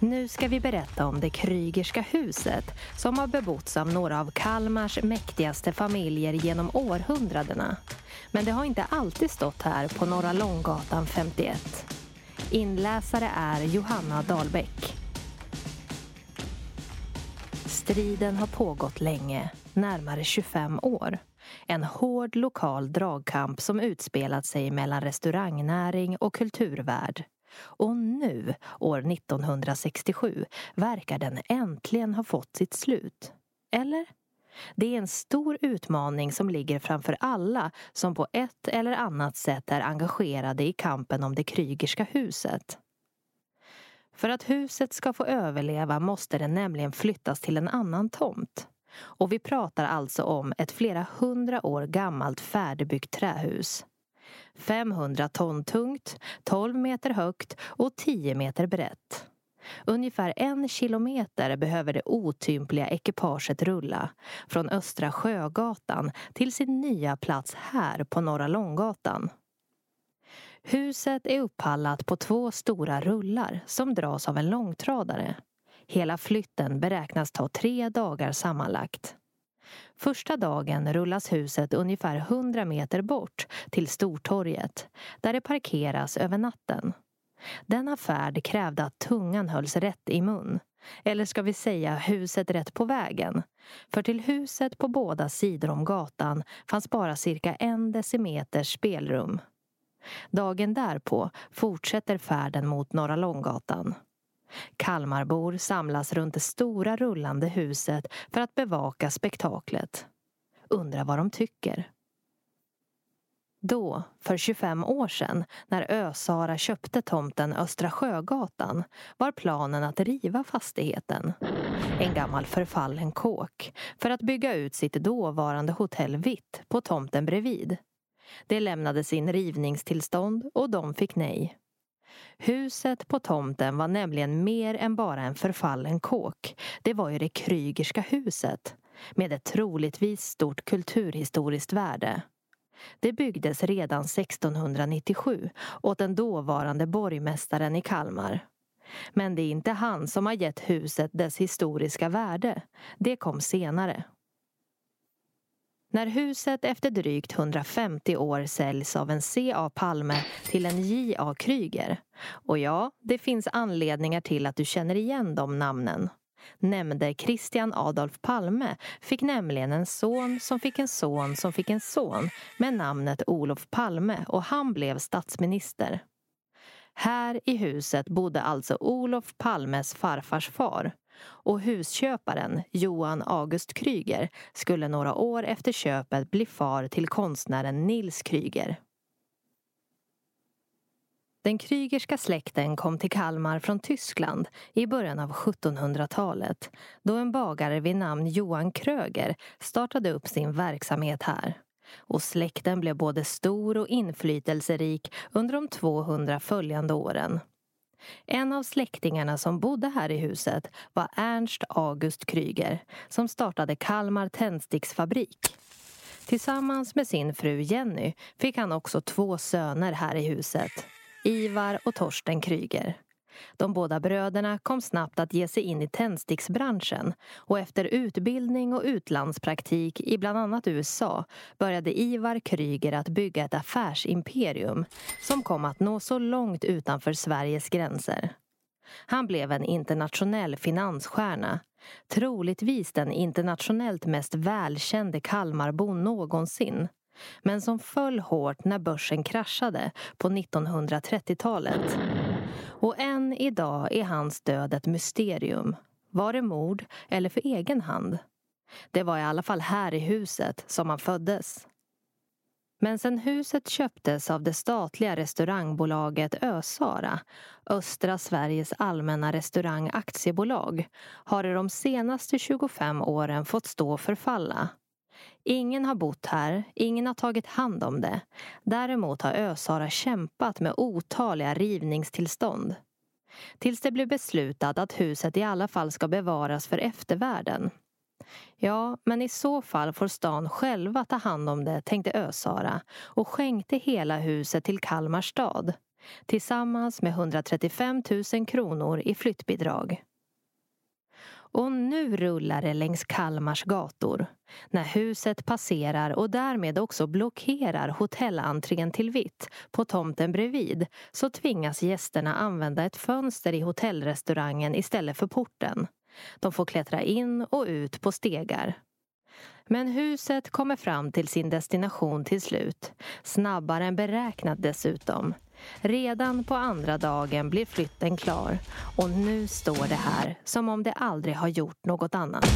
Nu ska vi berätta om det Krygerska huset som har bebotts av några av Kalmars mäktigaste familjer genom århundradena. Men det har inte alltid stått här på Norra Långgatan 51. Inläsare är Johanna Dahlbäck. Striden har pågått länge, närmare 25 år. En hård lokal dragkamp som utspelat sig mellan restaurangnäring och kulturvärld. Och nu, år 1967, verkar den äntligen ha fått sitt slut. Eller? Det är en stor utmaning som ligger framför alla som på ett eller annat sätt är engagerade i kampen om det Krygerska huset. För att huset ska få överleva måste det nämligen flyttas till en annan tomt. Och vi pratar alltså om ett flera hundra år gammalt färdigbyggt trähus. 500 ton tungt, 12 meter högt och 10 meter brett. Ungefär en kilometer behöver det otympliga ekipaget rulla från Östra Sjögatan till sin nya plats här på Norra Långgatan. Huset är uppallat på två stora rullar som dras av en långtradare. Hela flytten beräknas ta tre dagar sammanlagt. Första dagen rullas huset ungefär 100 meter bort till Stortorget där det parkeras över natten. Denna färd krävde att tungan hölls rätt i mun. Eller ska vi säga huset rätt på vägen? För till huset på båda sidor om gatan fanns bara cirka en decimeters spelrum. Dagen därpå fortsätter färden mot Norra Långgatan. Kalmarbor samlas runt det stora rullande huset för att bevaka spektaklet. Undrar vad de tycker. Då, för 25 år sedan, när Ösara köpte tomten Östra Sjögatan var planen att riva fastigheten. En gammal förfallen kåk för att bygga ut sitt dåvarande hotell Vitt på tomten bredvid. Det lämnades in rivningstillstånd och de fick nej. Huset på tomten var nämligen mer än bara en förfallen kåk. Det var ju det Krygerska huset med ett troligtvis stort kulturhistoriskt värde. Det byggdes redan 1697 åt den dåvarande borgmästaren i Kalmar. Men det är inte han som har gett huset dess historiska värde. Det kom senare. När huset efter drygt 150 år säljs av en C.A. Palme till en J.A. Kryger. Och ja, det finns anledningar till att du känner igen de namnen. Nämnde Christian Adolf Palme fick nämligen en son som fick en son som fick en son med namnet Olof Palme och han blev statsminister. Här i huset bodde alltså Olof Palmes farfars far och husköparen Johan August Kryger skulle några år efter köpet bli far till konstnären Nils Kryger. Den Krygerska släkten kom till Kalmar från Tyskland i början av 1700-talet då en bagare vid namn Johan Kröger startade upp sin verksamhet här. Och släkten blev både stor och inflytelserik under de 200 följande åren. En av släktingarna som bodde här i huset var Ernst August Kryger som startade Kalmar tändsticksfabrik. Tillsammans med sin fru Jenny fick han också två söner här i huset. Ivar och Torsten Kryger. De båda bröderna kom snabbt att ge sig in i tändsticksbranschen och efter utbildning och utlandspraktik i bland annat USA började Ivar Kryger att bygga ett affärsimperium som kom att nå så långt utanför Sveriges gränser. Han blev en internationell finansstjärna. Troligtvis den internationellt mest välkände Kalmarbon någonsin men som föll hårt när börsen kraschade på 1930-talet. Och än idag är hans död ett mysterium. Var det mord eller för egen hand? Det var i alla fall här i huset som han föddes. Men sen huset köptes av det statliga restaurangbolaget Ösara, Östra Sveriges allmänna restaurang aktiebolag, har det de senaste 25 åren fått stå och förfalla. Ingen har bott här, ingen har tagit hand om det. Däremot har Ösara kämpat med otaliga rivningstillstånd. Tills det blev beslutat att huset i alla fall ska bevaras för eftervärlden. Ja, men i så fall får stan själva ta hand om det, tänkte Ösara och skänkte hela huset till Kalmar stad. tillsammans med 135 000 kronor i flyttbidrag. Och nu rullar det längs Kalmars gator. När huset passerar och därmed också blockerar hotellentrén till Vitt på tomten bredvid så tvingas gästerna använda ett fönster i hotellrestaurangen istället för porten. De får klättra in och ut på stegar. Men huset kommer fram till sin destination till slut. Snabbare än beräknat dessutom. Redan på andra dagen blir flytten klar och nu står det här som om det aldrig har gjort något annat.